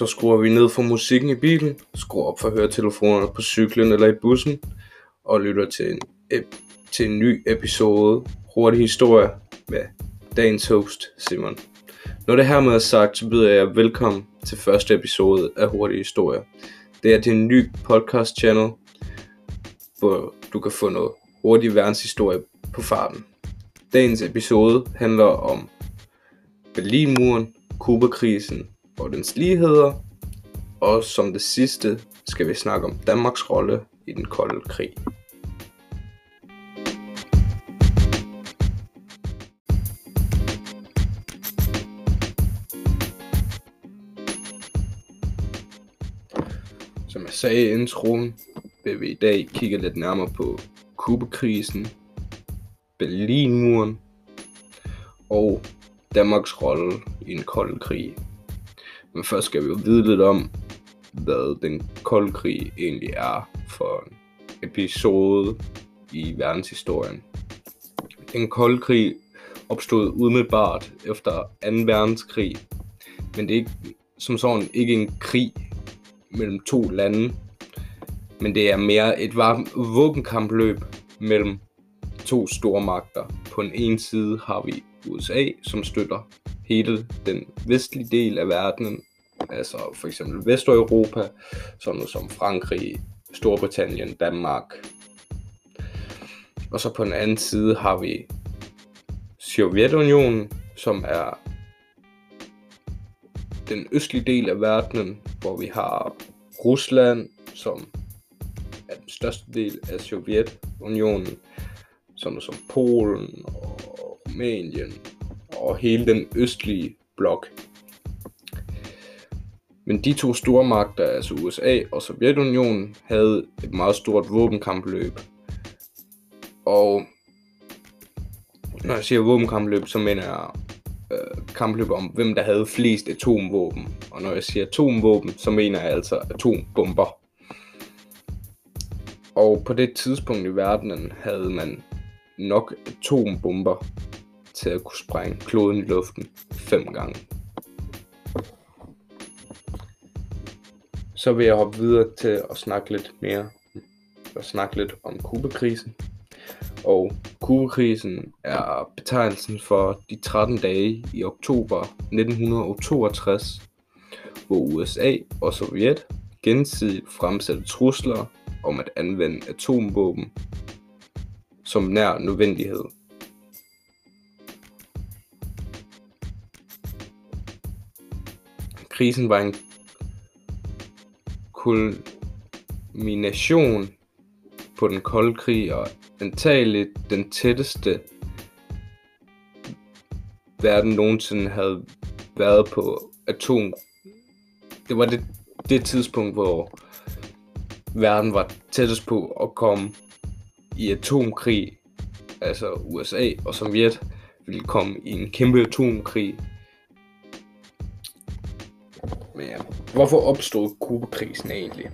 Så skruer vi ned for musikken i bilen, skruer op for høretelefonerne på cyklen eller i bussen, og lytter til en, ep- til en ny episode Hurtig Historie med dagens host Simon. Når det her med er sagt, så byder jeg velkommen til første episode af Hurtig Historie. Det er din ny podcast channel, hvor du kan få noget hurtig verdenshistorie på farten. Dagens episode handler om Berlinmuren, Kubakrisen og dens ligheder. Og som det sidste skal vi snakke om Danmarks rolle i den kolde krig. Som jeg sagde i introen, vil vi i dag kigge lidt nærmere på Kubekrisen, Berlinmuren og Danmarks rolle i en kold krig. Men først skal vi jo vide lidt om, hvad den kolde krig egentlig er for en episode i verdenshistorien. Den kolde krig opstod umiddelbart efter 2. verdenskrig, men det er ikke, som sådan ikke en krig mellem to lande, men det er mere et våbenkampløb mellem to store magter. På den ene side har vi USA, som støtter hele den vestlige del af verden, altså for eksempel Vesteuropa, sådan noget som Frankrig, Storbritannien, Danmark. Og så på den anden side har vi Sovjetunionen, som er den østlige del af verdenen, hvor vi har Rusland, som er den største del af Sovjetunionen, sådan som Polen og Rumænien og hele den østlige blok. Men de to store magter, altså USA og Sovjetunionen, havde et meget stort våbenkampløb. Og når jeg siger våbenkampløb, så mener jeg øh, kampløb om, hvem der havde flest atomvåben. Og når jeg siger atomvåben, så mener jeg altså atombomber. Og på det tidspunkt i verdenen havde man nok atombomber til at kunne sprænge kloden i luften fem gange. Så vil jeg hoppe videre til at snakke lidt mere og snakke lidt om Kubakrisen. Og Kubakrisen er betegnelsen for de 13 dage i oktober 1962, hvor USA og Sovjet gensidigt fremsatte trusler om at anvende atomvåben som nær nødvendighed. Krisen var en kulmination på den kolde krig og antageligt den tætteste verden nogensinde havde været på atom. Det var det, det tidspunkt, hvor verden var tættest på at komme i atomkrig. Altså USA og Sovjet ville komme i en kæmpe atomkrig. Hvorfor opstod Kubakrisen egentlig?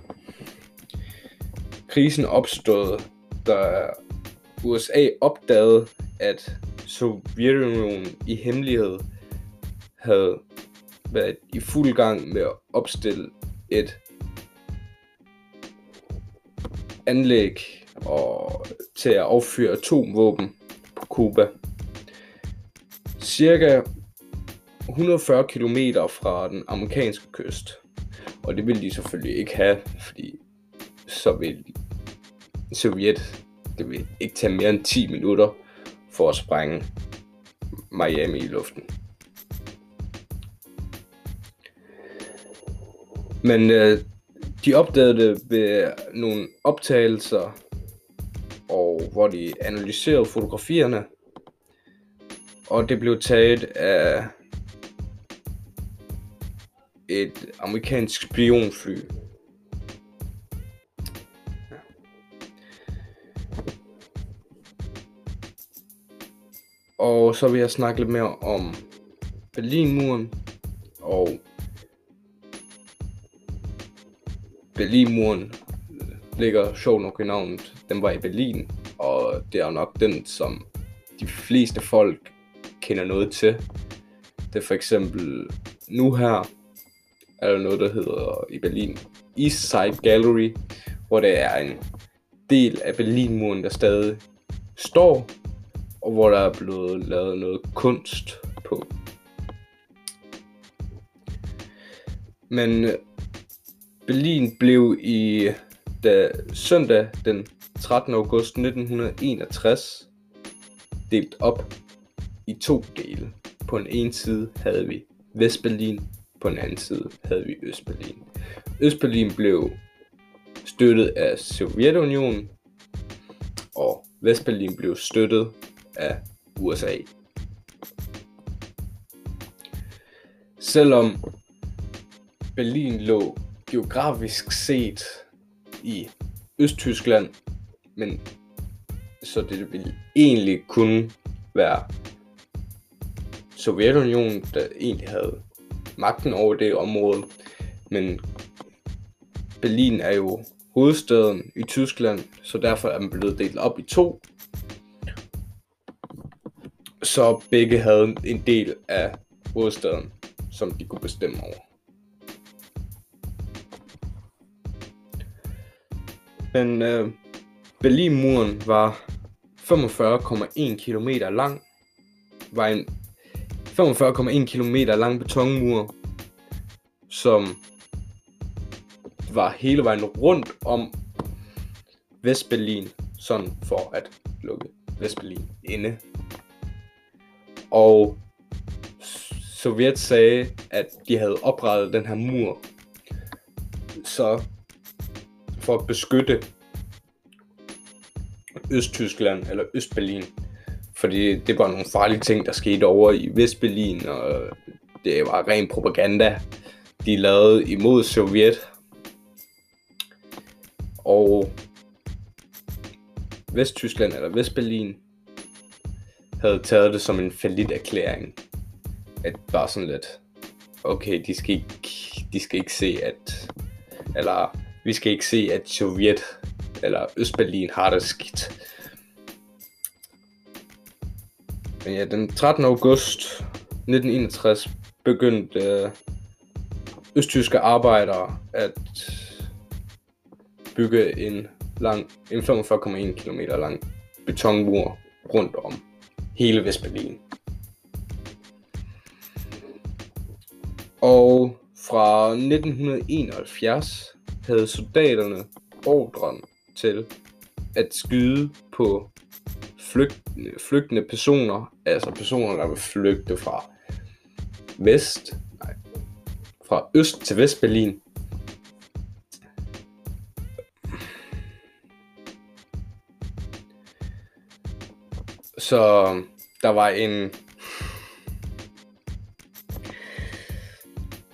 Krisen opstod, da USA opdagede, at Sovjetunionen i hemmelighed havde været i fuld gang med at opstille et anlæg og til at affyre atomvåben på Cuba. Cirka 140 km fra den amerikanske kyst. Og det ville de selvfølgelig ikke have, fordi så ville Sovjet, det ville ikke tage mere end 10 minutter for at sprænge Miami i luften. Men øh, de opdagede det ved nogle optagelser, og hvor de analyserede fotografierne. Og det blev taget af et amerikansk spionfly. Og så vil jeg snakke lidt mere om Berlinmuren og Berlinmuren ligger sjovt nok i navnet. Den var i Berlin, og det er nok den, som de fleste folk kender noget til. Det er for eksempel nu her er der noget, der hedder i Berlin East Side Gallery, hvor der er en del af Berlinmuren, der stadig står, og hvor der er blevet lavet noget kunst på. Men øh, Berlin blev i da søndag den 13. august 1961 delt op i to dele. På den ene side havde vi Vestberlin, på den anden side havde vi Østberlin. Østberlin blev støttet af Sovjetunionen, og Vestberlin blev støttet af USA. Selvom Berlin lå geografisk set i Østtyskland, men så det ville egentlig kunne være Sovjetunionen, der egentlig havde magten over det område. Men Berlin er jo hovedstaden i Tyskland, så derfor er man blevet delt op i to. Så begge havde en del af hovedstaden, som de kunne bestemme over. Men øh, Berlinmuren var 45,1 km lang. Var en 45,1 km lang betonmur, som var hele vejen rundt om Vestberlin, sådan for at lukke Vestberlin inde. Og Sovjet sagde, at de havde oprettet den her mur, så for at beskytte Østtyskland eller Østberlin. Fordi det var nogle farlige ting, der skete over i Vestberlin, og det var ren propaganda, de lavede imod Sovjet. Og Vesttyskland eller Vestberlin havde taget det som en falit erklæring. At bare sådan lidt, okay, de skal ikke, de skal ikke se, at, eller vi skal ikke se, at Sovjet eller Østberlin har det skidt. Men ja, den 13. august 1961 begyndte øh, østtyske arbejdere at bygge en lang, en 45,1 km lang betonmur rundt om hele Vestberlin. Og fra 1971 havde soldaterne ordren til at skyde på flygt, flygtende personer, altså personer, der vil flygte fra vest, nej, fra øst til Vestberlin. Så der var en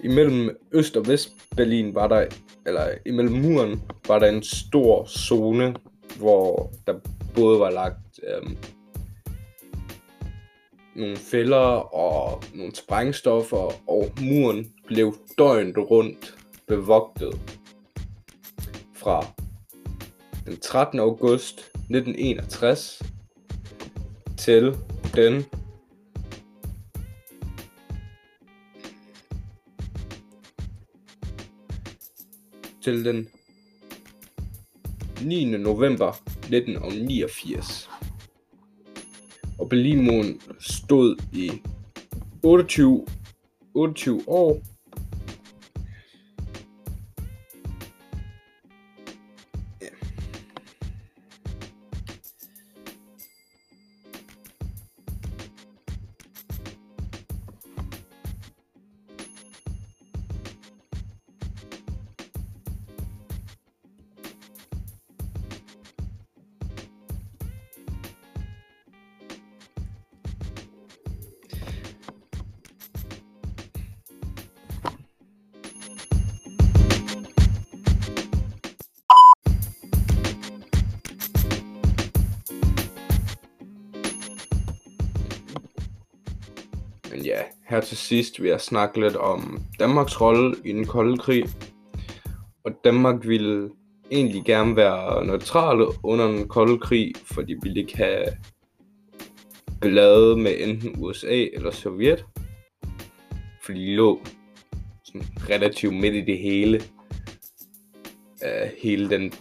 imellem Øst- og Vestberlin var der eller imellem muren var der en stor zone, hvor der både var lagt øhm, nogle fælder og nogle sprængstoffer, og muren blev døgnet rundt bevogtet fra den 13. august 1961 til den til den 9. november 1989. Og Berlinmuren stod i 28, 28 år her til sidst vil jeg snakke lidt om Danmarks rolle i den kolde krig. Og Danmark ville egentlig gerne være neutrale under den kolde krig, for de ville ikke have ballade med enten USA eller Sovjet. Fordi de lå sådan relativt midt i det hele. Uh, hele den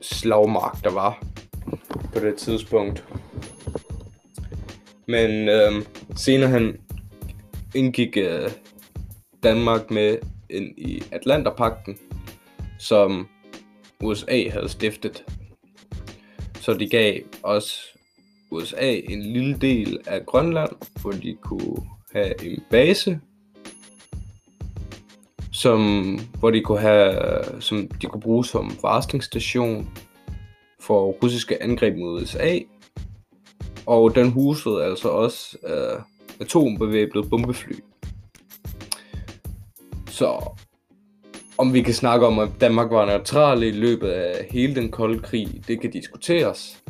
slagmark, der var på det tidspunkt. Men uh, senere han indgik øh, Danmark med ind i Atlanterpakten, som USA havde stiftet. Så de gav også USA en lille del af Grønland, hvor de kunne have en base, som, hvor de kunne have, som de kunne bruge som varslingsstation for russiske angreb mod USA. Og den husede altså også øh, atombevæbnet bombefly. Så om vi kan snakke om, at Danmark var neutral i løbet af hele den kolde krig, det kan diskuteres.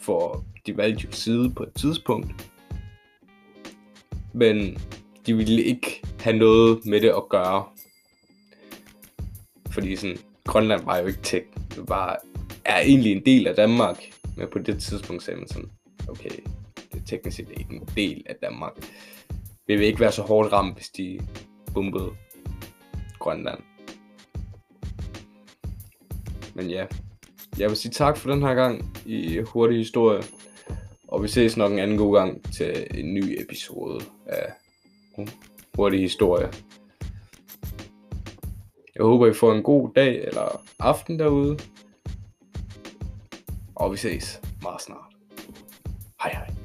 For de valgte jo side på et tidspunkt. Men de ville ikke have noget med det at gøre. Fordi sådan, Grønland var jo ikke tæt. Det var, er egentlig en del af Danmark. Men på det tidspunkt sagde man sådan, okay, det er teknisk set ikke en del af Danmark. Vi vil ikke være så hårdt ramt, hvis de bombede Grønland. Men ja, jeg vil sige tak for den her gang i Hurtig Historie. Og vi ses nok en anden god gang til en ny episode af Hurtig Historie. Jeg håber, I får en god dag eller aften derude. Og vi ses meget snart. はいはい。